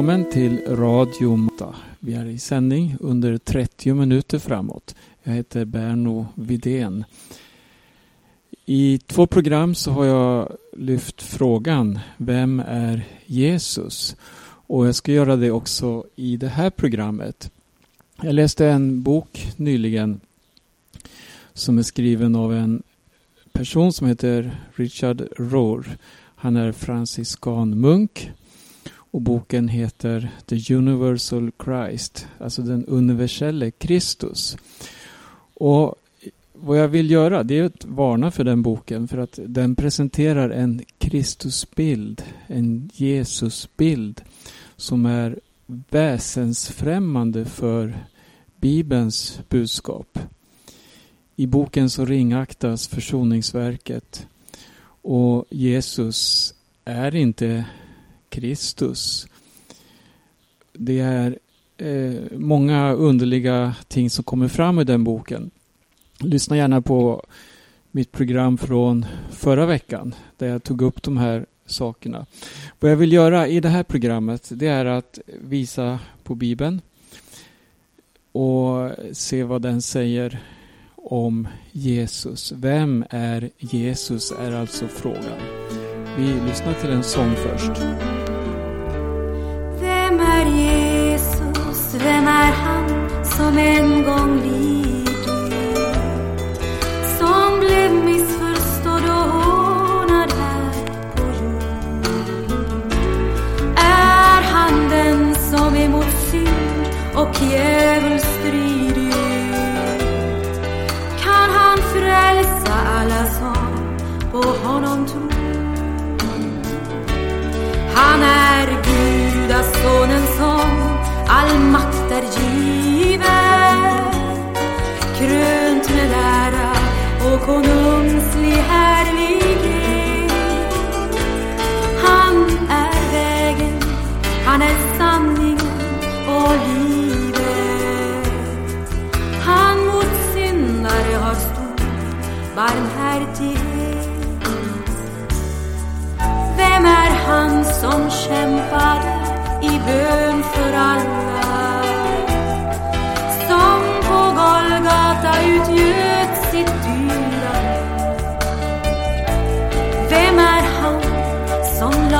Välkommen till Radio Mata. Vi är i sändning under 30 minuter framåt. Jag heter Berno Vidén. I två program så har jag lyft frågan Vem är Jesus? Och jag ska göra det också i det här programmet. Jag läste en bok nyligen som är skriven av en person som heter Richard Rohr. Han är franciskan munk och boken heter The Universal Christ, alltså den universelle Kristus. Och vad jag vill göra det är att varna för den boken för att den presenterar en Kristusbild, en Jesusbild som är väsensfrämmande för Bibelns budskap. I boken så ringaktas försoningsverket och Jesus är inte Kristus. Det är eh, många underliga ting som kommer fram i den boken. Lyssna gärna på mitt program från förra veckan där jag tog upp de här sakerna. Vad jag vill göra i det här programmet det är att visa på Bibeln och se vad den säger om Jesus. Vem är Jesus är alltså frågan. Vi lyssnar till en sång först. Vem är han som en gång lidit? Som blev missförstådd och hånad här på jord. Är han den som emot synd och djävul och konungslig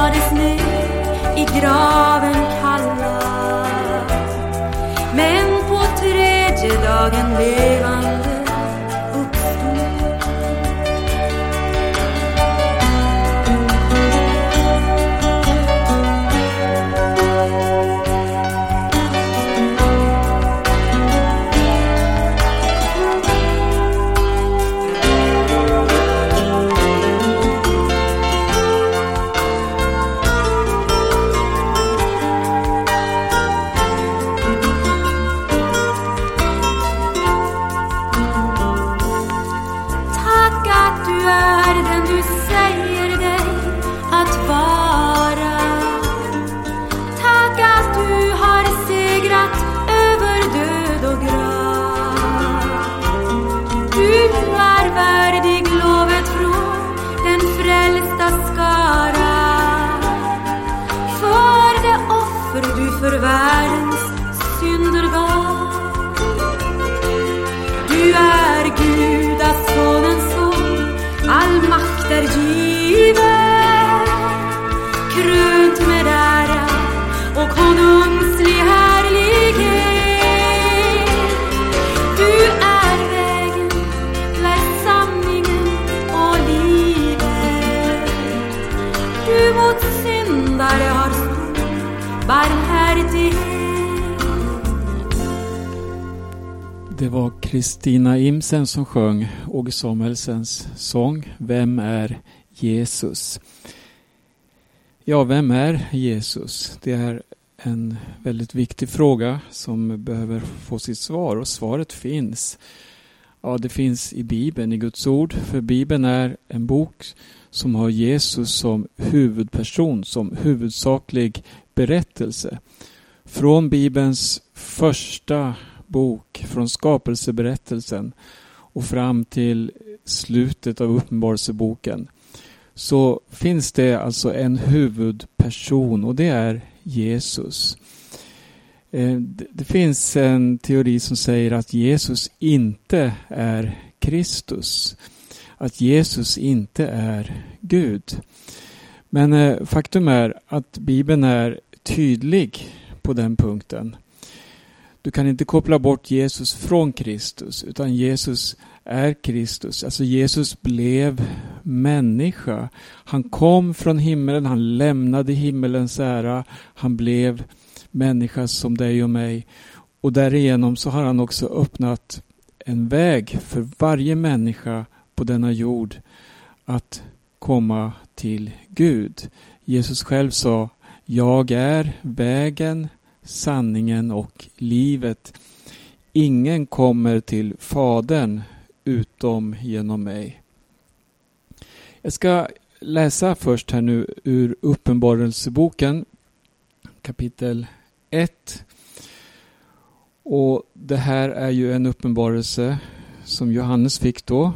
lades ner i graven kalla? Men på tredje dagen levande skara. För det offer du för Kristina Imsen som sjöng Åge Samuelsens sång Vem är Jesus? Ja, vem är Jesus? Det är en väldigt viktig fråga som behöver få sitt svar och svaret finns. Ja, det finns i Bibeln, i Guds ord. För Bibeln är en bok som har Jesus som huvudperson, som huvudsaklig berättelse. Från Bibelns första bok, från skapelseberättelsen och fram till slutet av Uppenbarelseboken så finns det alltså en huvudperson och det är Jesus. Eh, det finns en teori som säger att Jesus inte är Kristus. Att Jesus inte är Gud. Men eh, faktum är att Bibeln är tydlig på den punkten. Du kan inte koppla bort Jesus från Kristus utan Jesus är Kristus. Alltså Jesus blev människa. Han kom från himmelen, han lämnade himmelens ära, han blev människa som dig och mig. Och därigenom så har han också öppnat en väg för varje människa på denna jord att komma till Gud. Jesus själv sa Jag är vägen, sanningen och livet. Ingen kommer till Fadern utom genom mig. Jag ska läsa först här nu ur Uppenbarelseboken kapitel 1. Och det här är ju en uppenbarelse som Johannes fick då.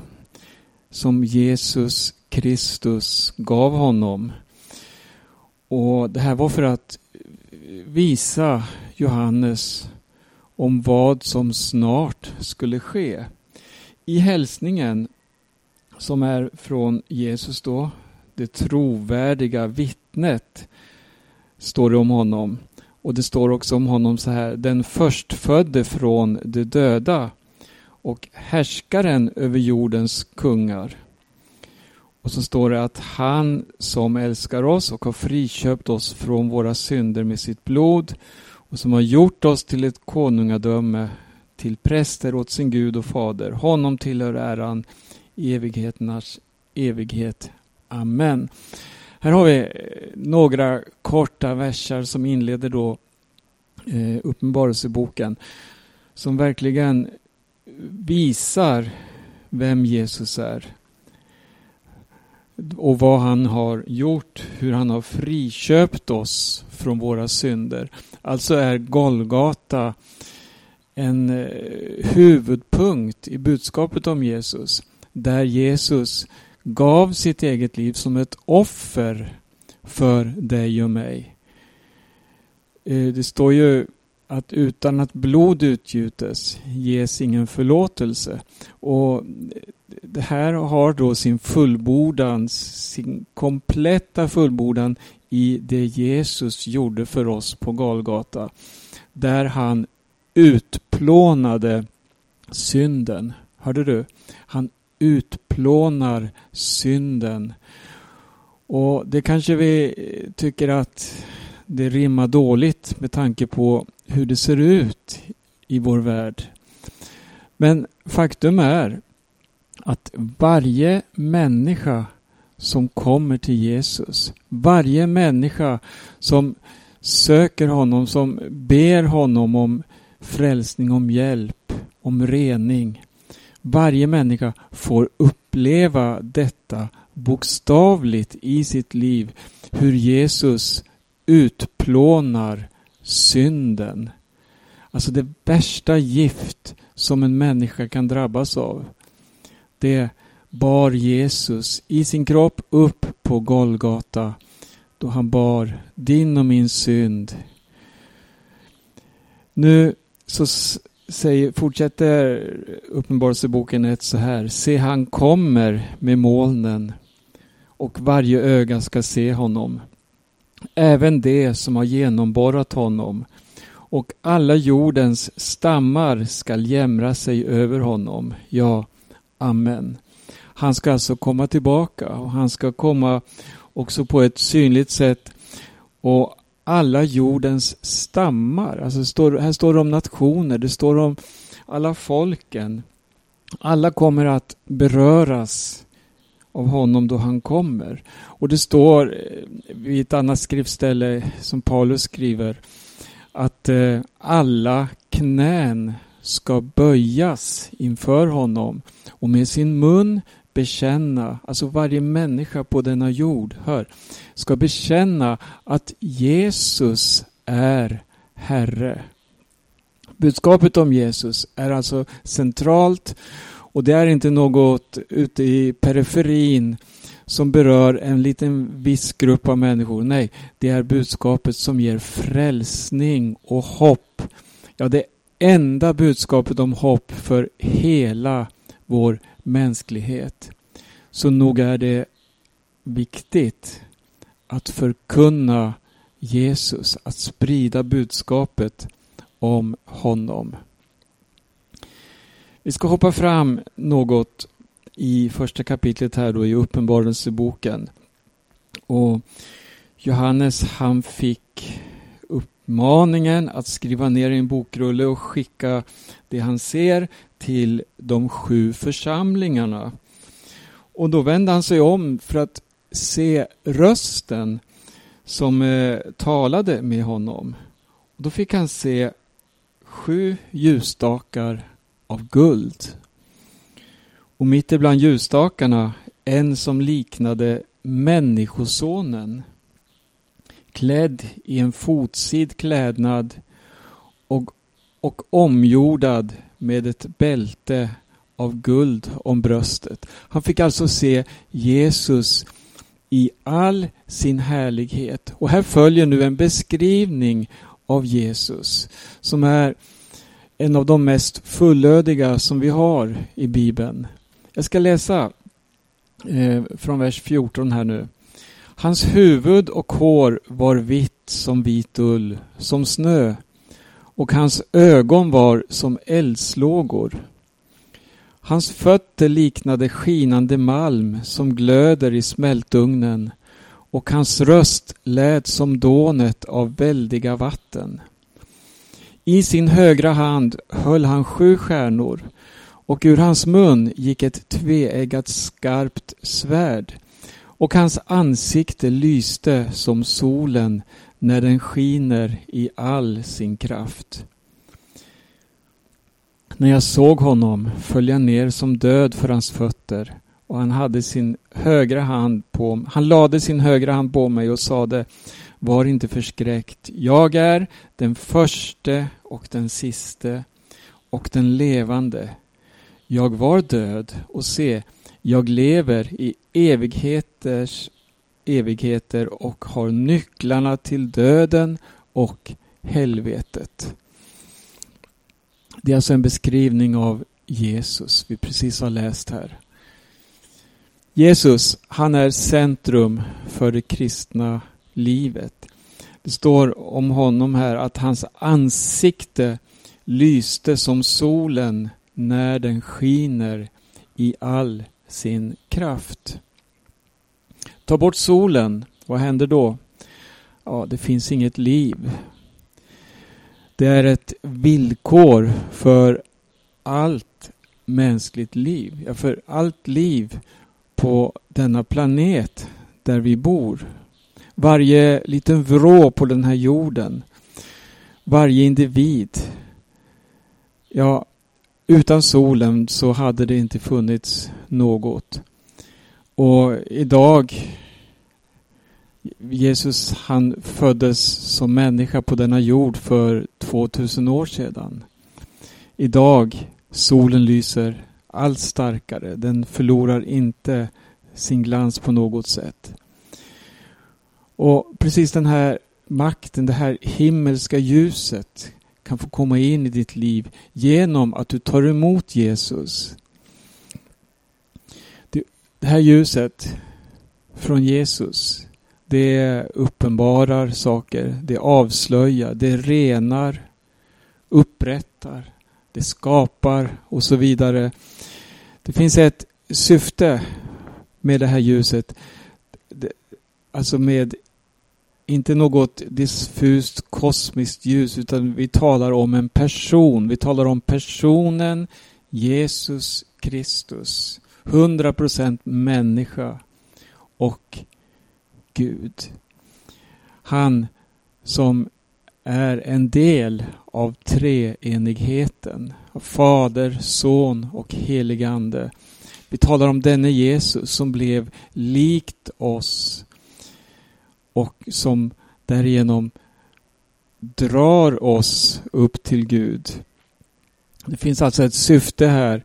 Som Jesus Kristus gav honom. Och det här var för att visa Johannes om vad som snart skulle ske. I hälsningen som är från Jesus då, det trovärdiga vittnet, står det om honom. Och det står också om honom så här, den förstfödde från de döda och härskaren över jordens kungar. Och så står det att han som älskar oss och har friköpt oss från våra synder med sitt blod och som har gjort oss till ett konungadöme, till präster åt sin Gud och fader. Honom tillhör äran i evigheternas evighet. Amen. Här har vi eh, några korta verser som inleder då eh, Uppenbarelseboken som verkligen visar vem Jesus är och vad han har gjort, hur han har friköpt oss från våra synder. Alltså är Golgata en eh, huvudpunkt i budskapet om Jesus. Där Jesus gav sitt eget liv som ett offer för dig och mig. Eh, det står ju att utan att blod utgjutes ges ingen förlåtelse. Och det här har då sin fullbordan, sin kompletta fullbordan i det Jesus gjorde för oss på Galgata. Där han utplånade synden. Hörde du? Han utplånar synden. Och det kanske vi tycker att det rimmar dåligt med tanke på hur det ser ut i vår värld. Men faktum är att varje människa som kommer till Jesus, varje människa som söker honom, som ber honom om frälsning, om hjälp, om rening. Varje människa får uppleva detta bokstavligt i sitt liv, hur Jesus utplånar synden. Alltså det värsta gift som en människa kan drabbas av. Det bar Jesus i sin kropp upp på Golgata då han bar din och min synd. Nu så säger, fortsätter Uppenbarelseboken 1 så här. Se, han kommer med molnen och varje öga ska se honom. Även det som har genomborrat honom och alla jordens stammar skall jämra sig över honom. Ja, amen. Han ska alltså komma tillbaka och han ska komma också på ett synligt sätt och alla jordens stammar. Alltså står, här står det om nationer, det står om alla folken. Alla kommer att beröras av honom då han kommer. Och det står eh, vid ett annat skriftställe som Paulus skriver att eh, alla knän ska böjas inför honom och med sin mun bekänna, alltså varje människa på denna jord, hör, ska bekänna att Jesus är Herre. Budskapet om Jesus är alltså centralt och det är inte något ute i periferin som berör en liten viss grupp av människor. Nej, det är budskapet som ger frälsning och hopp. Ja, det enda budskapet om hopp för hela vår mänsklighet. Så nog är det viktigt att förkunna Jesus, att sprida budskapet om honom. Vi ska hoppa fram något i första kapitlet här då i Uppenbarelseboken. Och Johannes han fick uppmaningen att skriva ner i en bokrulle och skicka det han ser till de sju församlingarna. Och då vände han sig om för att se rösten som eh, talade med honom. Då fick han se sju ljusstakar av guld. Och mitt ibland ljusstakarna en som liknade Människosonen klädd i en fotsid klädnad och, och omgjordad med ett bälte av guld om bröstet. Han fick alltså se Jesus i all sin härlighet. Och här följer nu en beskrivning av Jesus som är en av de mest fullödiga som vi har i Bibeln. Jag ska läsa eh, från vers 14 här nu. Hans huvud och hår var vitt som vit ull, som snö, och hans ögon var som eldslågor. Hans fötter liknade skinande malm som glöder i smältugnen och hans röst lät som dånet av väldiga vatten. I sin högra hand höll han sju stjärnor och ur hans mun gick ett tveeggat skarpt svärd och hans ansikte lyste som solen när den skiner i all sin kraft. När jag såg honom föll jag ner som död för hans fötter och han hade sin högra hand på han lade sin högra hand på mig och sade Var inte förskräckt. Jag är den förste och den siste och den levande. Jag var död och se, jag lever i evigheters evigheter och har nycklarna till döden och helvetet. Det är alltså en beskrivning av Jesus vi precis har läst här. Jesus, han är centrum för det kristna livet. Det står om honom här att hans ansikte lyste som solen när den skiner i all sin kraft. Ta bort solen, vad händer då? Ja, det finns inget liv. Det är ett villkor för allt mänskligt liv, ja, för allt liv på denna planet där vi bor. Varje liten vrå på den här jorden, varje individ. Ja, utan solen så hade det inte funnits något. Och idag Jesus han föddes som människa på denna jord för 2000 år sedan. Idag solen lyser allt starkare. Den förlorar inte sin glans på något sätt. Och precis den här makten, det här himmelska ljuset kan få komma in i ditt liv genom att du tar emot Jesus. Det här ljuset från Jesus, det uppenbarar saker, det avslöjar, det renar, upprättar, det skapar och så vidare. Det finns ett syfte med det här ljuset. Alltså med inte något diffust kosmiskt ljus utan vi talar om en person. Vi talar om personen Jesus Kristus. 100% människa och Gud. Han som är en del av treenigheten. Fader, Son och helig Ande. Vi talar om denne Jesus som blev likt oss och som därigenom drar oss upp till Gud. Det finns alltså ett syfte här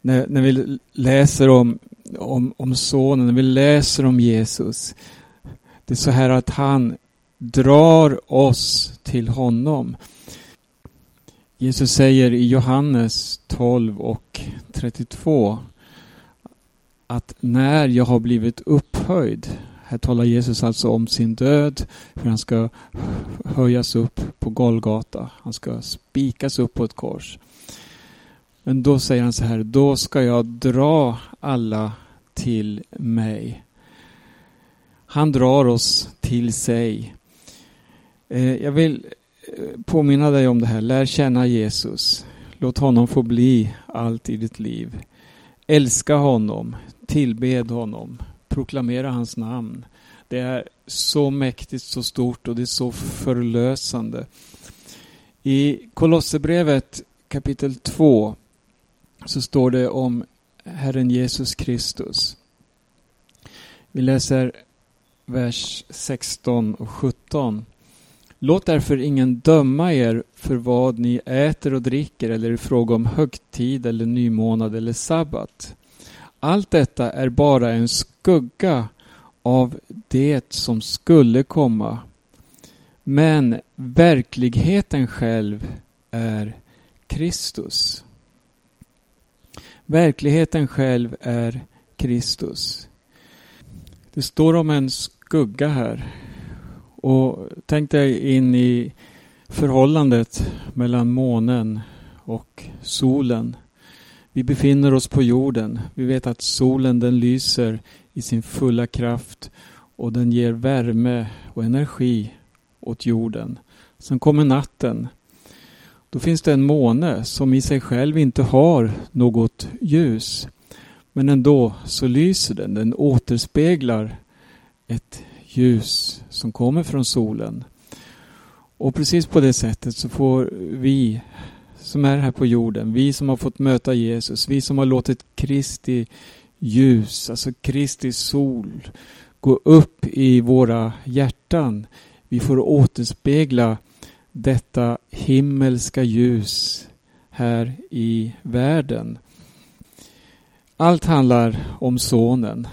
när, när vi läser om om, om sonen, när vi läser om Jesus. Det är så här att han drar oss till honom. Jesus säger i Johannes 12 och 32 att när jag har blivit upphöjd, här talar Jesus alltså om sin död, hur han ska höjas upp på Golgata. Han ska spikas upp på ett kors. Men då säger han så här, då ska jag dra alla till mig. Han drar oss till sig. Eh, jag vill eh, påminna dig om det här. Lär känna Jesus. Låt honom få bli allt i ditt liv. Älska honom. Tillbed honom. Proklamera hans namn. Det är så mäktigt, så stort och det är så förlösande. I Kolosserbrevet kapitel 2 så står det om Herren Jesus Kristus. Vi läser vers 16 och 17. Låt därför ingen döma er för vad ni äter och dricker eller i fråga om högtid eller nymånad eller sabbat. Allt detta är bara en skugga av det som skulle komma. Men verkligheten själv är Kristus. Verkligheten själv är Kristus. Det står om en skugga här. Och tänk dig in i förhållandet mellan månen och solen. Vi befinner oss på jorden. Vi vet att solen den lyser i sin fulla kraft och den ger värme och energi åt jorden. Sen kommer natten. Då finns det en måne som i sig själv inte har något ljus. Men ändå så lyser den. Den återspeglar ett ljus som kommer från solen. Och precis på det sättet så får vi som är här på jorden, vi som har fått möta Jesus, vi som har låtit Kristi ljus, alltså Kristi sol, gå upp i våra hjärtan. Vi får återspegla detta himmelska ljus här i världen. Allt handlar om Sonen.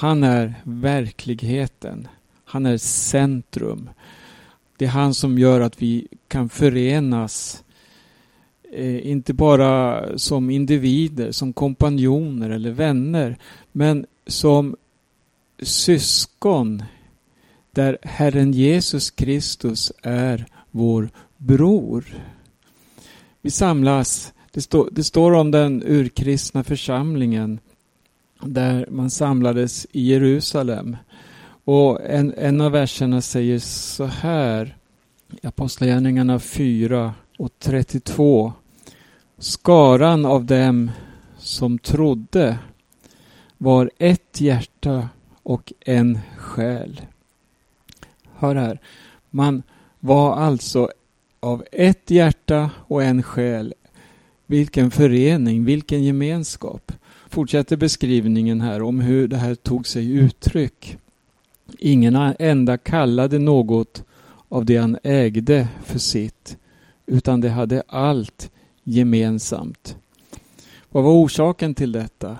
Han är verkligheten. Han är centrum. Det är han som gör att vi kan förenas eh, inte bara som individer, som kompanjoner eller vänner, men som syskon där Herren Jesus Kristus är vår bror. Vi samlas, det, stå, det står om den urkristna församlingen där man samlades i Jerusalem. Och en, en av verserna säger så här i Apostlagärningarna 4 och 32. Skaran av dem som trodde var ett hjärta och en själ. Hör här. Man var alltså av ett hjärta och en själ. Vilken förening, vilken gemenskap. Fortsätter beskrivningen här om hur det här tog sig uttryck. Ingen enda kallade något av det han ägde för sitt, utan det hade allt gemensamt. Vad var orsaken till detta?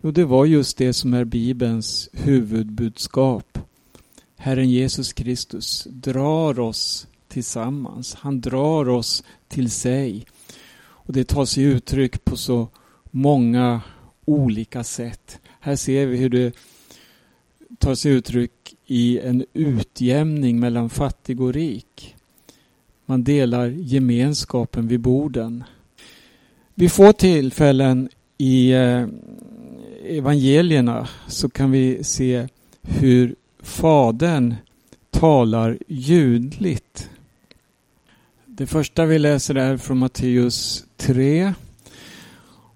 Jo, det var just det som är Bibelns huvudbudskap. Herren Jesus Kristus drar oss tillsammans. Han drar oss till sig. Och Det tar sig uttryck på så många olika sätt. Här ser vi hur det tar sig uttryck i en utjämning mellan fattig och rik. Man delar gemenskapen vid borden. Vid få tillfällen i eh, evangelierna så kan vi se hur Fadern talar ljudligt. Det första vi läser är från Matteus 3.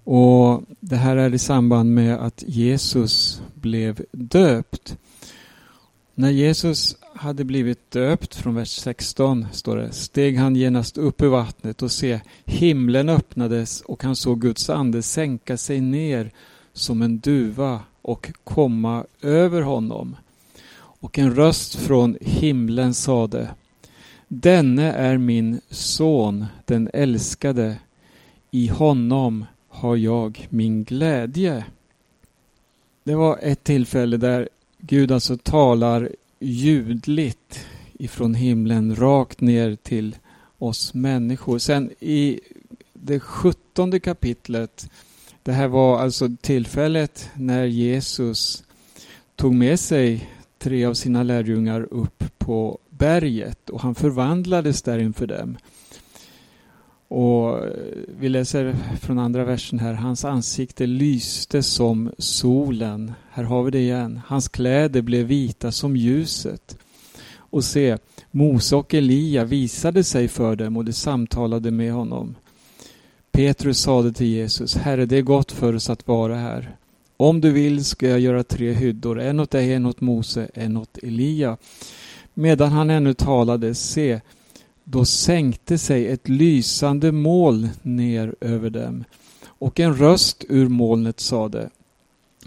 Och Det här är i samband med att Jesus blev döpt. När Jesus hade blivit döpt, från vers 16 står det, steg han genast upp ur vattnet och se, himlen öppnades och han såg Guds ande sänka sig ner som en duva och komma över honom. Och en röst från himlen sade Denne är min son, den älskade. I honom har jag min glädje. Det var ett tillfälle där Gud alltså talar ljudligt ifrån himlen rakt ner till oss människor. Sen i det sjuttonde kapitlet, det här var alltså tillfället när Jesus tog med sig tre av sina lärjungar upp på berget och han förvandlades där inför dem. Och eh, vi läser från andra versen här. Hans ansikte lyste som solen. Här har vi det igen. Hans kläder blev vita som ljuset. Och se, Mose och Elia visade sig för dem och de samtalade med honom. Petrus sade till Jesus, Herre, det är gott för oss att vara här. Om du vill ska jag göra tre hyddor, en åt dig, en åt Mose, en åt Elia. Medan han ännu talade, se, då sänkte sig ett lysande moln ner över dem och en röst ur molnet sade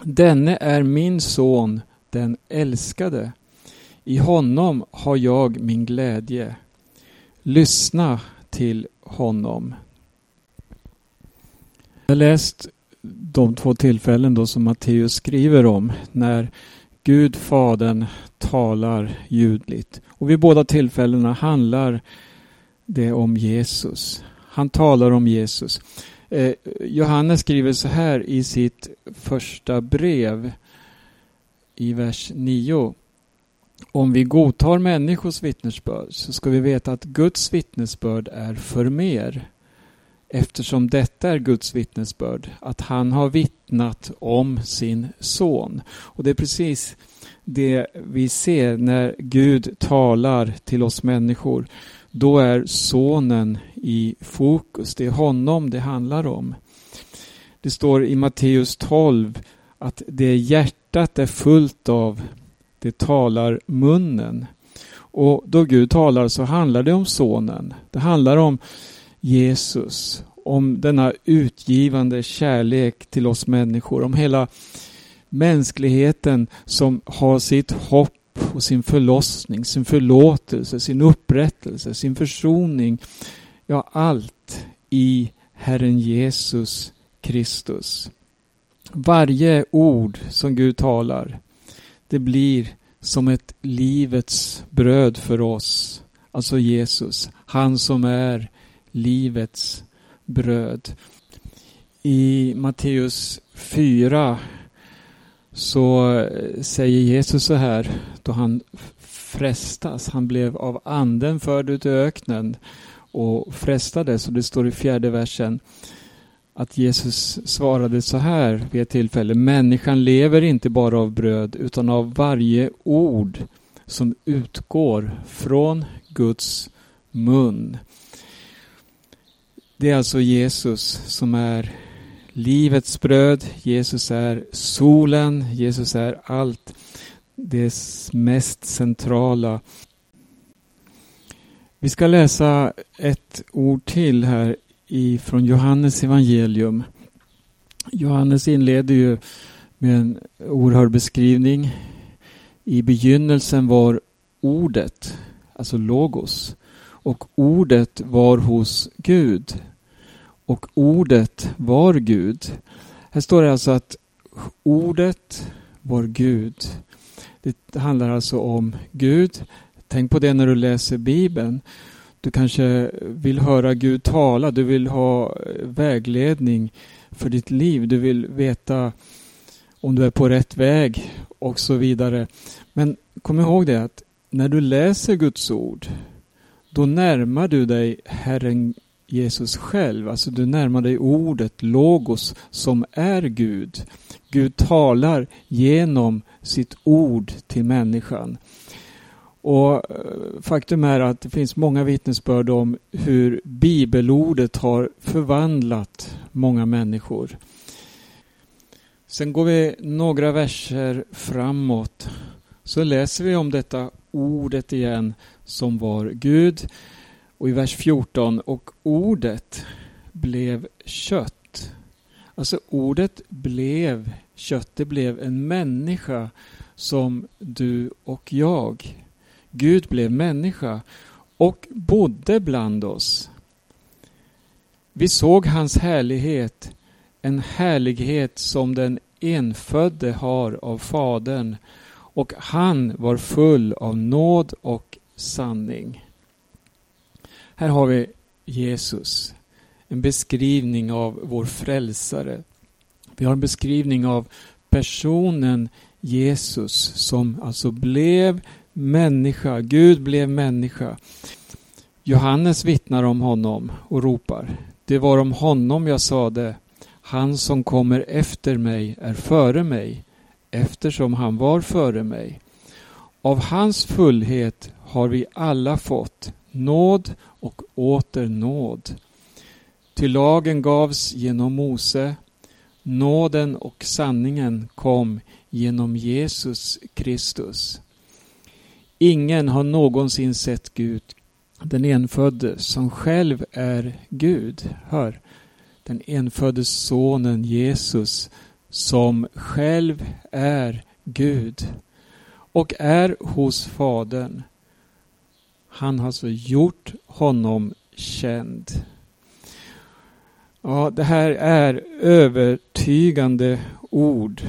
Denne är min son, den älskade. I honom har jag min glädje. Lyssna till honom. Jag läst de två tillfällen då som Matteus skriver om när Gud Fadern talar ljudligt. Och vid båda tillfällena handlar det om Jesus. Han talar om Jesus. Eh, Johannes skriver så här i sitt första brev i vers 9. Om vi godtar människors vittnesbörd så ska vi veta att Guds vittnesbörd är för mer. Eftersom detta är Guds vittnesbörd, att han har vittnat om sin son. Och det är precis det vi ser när Gud talar till oss människor. Då är sonen i fokus. Det är honom det handlar om. Det står i Matteus 12 att det hjärtat är fullt av, det talar munnen. Och då Gud talar så handlar det om sonen. Det handlar om Jesus, om denna utgivande kärlek till oss människor, om hela mänskligheten som har sitt hopp och sin förlossning, sin förlåtelse, sin upprättelse, sin försoning. Ja, allt i Herren Jesus Kristus. Varje ord som Gud talar, det blir som ett livets bröd för oss. Alltså Jesus, han som är livets bröd. I Matteus 4 så eh, säger Jesus så här då han frestas. Han blev av anden förd ut i öknen och frestades. Och det står i fjärde versen att Jesus svarade så här vid ett tillfälle. Människan lever inte bara av bröd utan av varje ord som utgår från Guds mun. Det är alltså Jesus som är livets bröd. Jesus är solen. Jesus är allt. Det mest centrala. Vi ska läsa ett ord till här ifrån Johannes evangelium. Johannes inleder ju med en oerhörd beskrivning. I begynnelsen var ordet, alltså logos. Och ordet var hos Gud och ordet var Gud. Här står det alltså att ordet var Gud. Det handlar alltså om Gud. Tänk på det när du läser Bibeln. Du kanske vill höra Gud tala, du vill ha vägledning för ditt liv, du vill veta om du är på rätt väg och så vidare. Men kom ihåg det att när du läser Guds ord, då närmar du dig Herren Jesus själv. Alltså du närmar dig ordet, logos, som är Gud. Gud talar genom sitt ord till människan. Och eh, Faktum är att det finns många vittnesbörd om hur bibelordet har förvandlat många människor. Sen går vi några verser framåt så läser vi om detta ordet igen som var Gud. Och i vers 14, och ordet blev kött. Alltså ordet blev kött, det blev en människa som du och jag. Gud blev människa och bodde bland oss. Vi såg hans härlighet, en härlighet som den enfödde har av Fadern och han var full av nåd och sanning. Här har vi Jesus, en beskrivning av vår frälsare. Vi har en beskrivning av personen Jesus som alltså blev människa. Gud blev människa. Johannes vittnar om honom och ropar. Det var om honom jag sade. Han som kommer efter mig är före mig eftersom han var före mig. Av hans fullhet har vi alla fått nåd och åter nåd. Till lagen gavs genom Mose, nåden och sanningen kom genom Jesus Kristus. Ingen har någonsin sett Gud, den enfödde som själv är Gud. Hör, den enfödde sonen Jesus som själv är Gud och är hos Fadern. Han har så gjort honom känd. Ja, det här är övertygande ord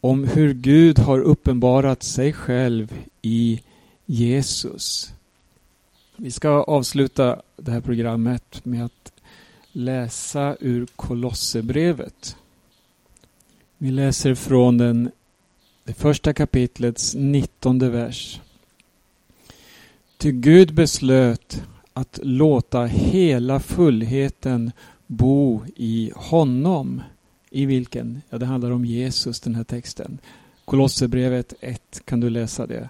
om hur Gud har uppenbarat sig själv i Jesus. Vi ska avsluta det här programmet med att läsa ur Kolosserbrevet. Vi läser från den, det första kapitlets nittonde vers. Ty Gud beslöt att låta hela fullheten bo i honom. I vilken? Ja, det handlar om Jesus, den här texten. Kolosserbrevet 1 kan du läsa det.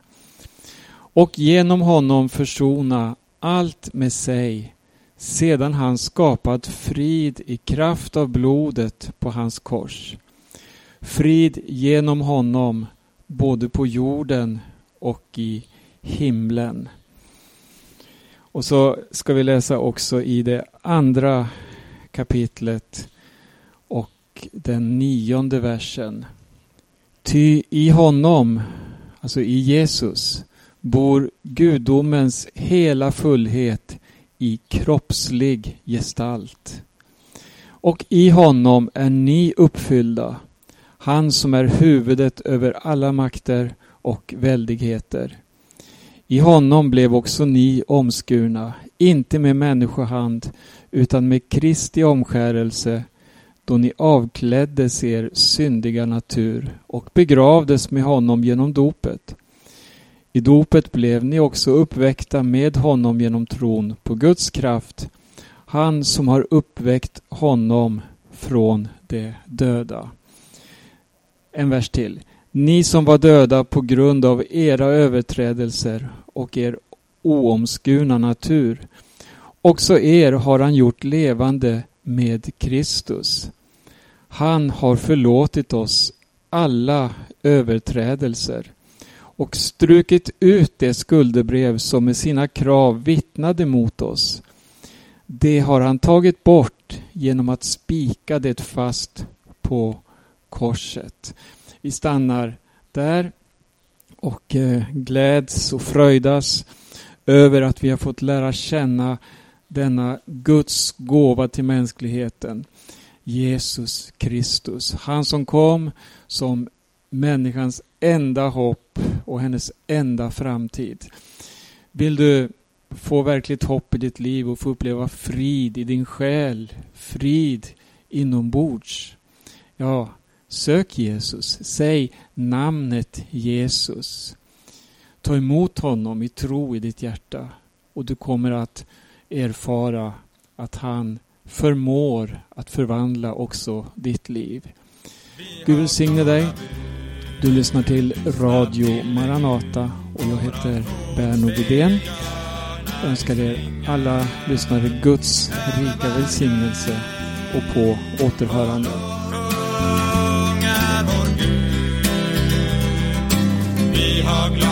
Och genom honom försona allt med sig sedan han skapat frid i kraft av blodet på hans kors. Frid genom honom både på jorden och i himlen. Och så ska vi läsa också i det andra kapitlet och den nionde versen. Ty i honom, alltså i Jesus, bor gudomens hela fullhet i kroppslig gestalt. Och i honom är ni uppfyllda, han som är huvudet över alla makter och väldigheter. I honom blev också ni omskurna, inte med människohand, utan med Kristi omskärelse, då ni avkläddes er syndiga natur och begravdes med honom genom dopet. I dopet blev ni också uppväckta med honom genom tron på Guds kraft, han som har uppväckt honom från de döda. En vers till. Ni som var döda på grund av era överträdelser och er oomskurna natur. Också er har han gjort levande med Kristus. Han har förlåtit oss alla överträdelser och strukit ut det skuldebrev som med sina krav vittnade mot oss. Det har han tagit bort genom att spika det fast på korset. Vi stannar där och eh, gläds och fröjdas över att vi har fått lära känna denna Guds gåva till mänskligheten. Jesus Kristus. Han som kom som människans enda hopp och hennes enda framtid. Vill du få verkligt hopp i ditt liv och få uppleva frid i din själ, frid inombords? Ja, sök Jesus. Säg namnet Jesus. Ta emot honom i tro i ditt hjärta och du kommer att erfara att han förmår att förvandla också ditt liv. Gud välsigne dig. Du lyssnar till Radio Maranata och jag heter Berno Widén. Jag önskar er alla lyssnare Guds rika välsignelse och på återhörande. Vi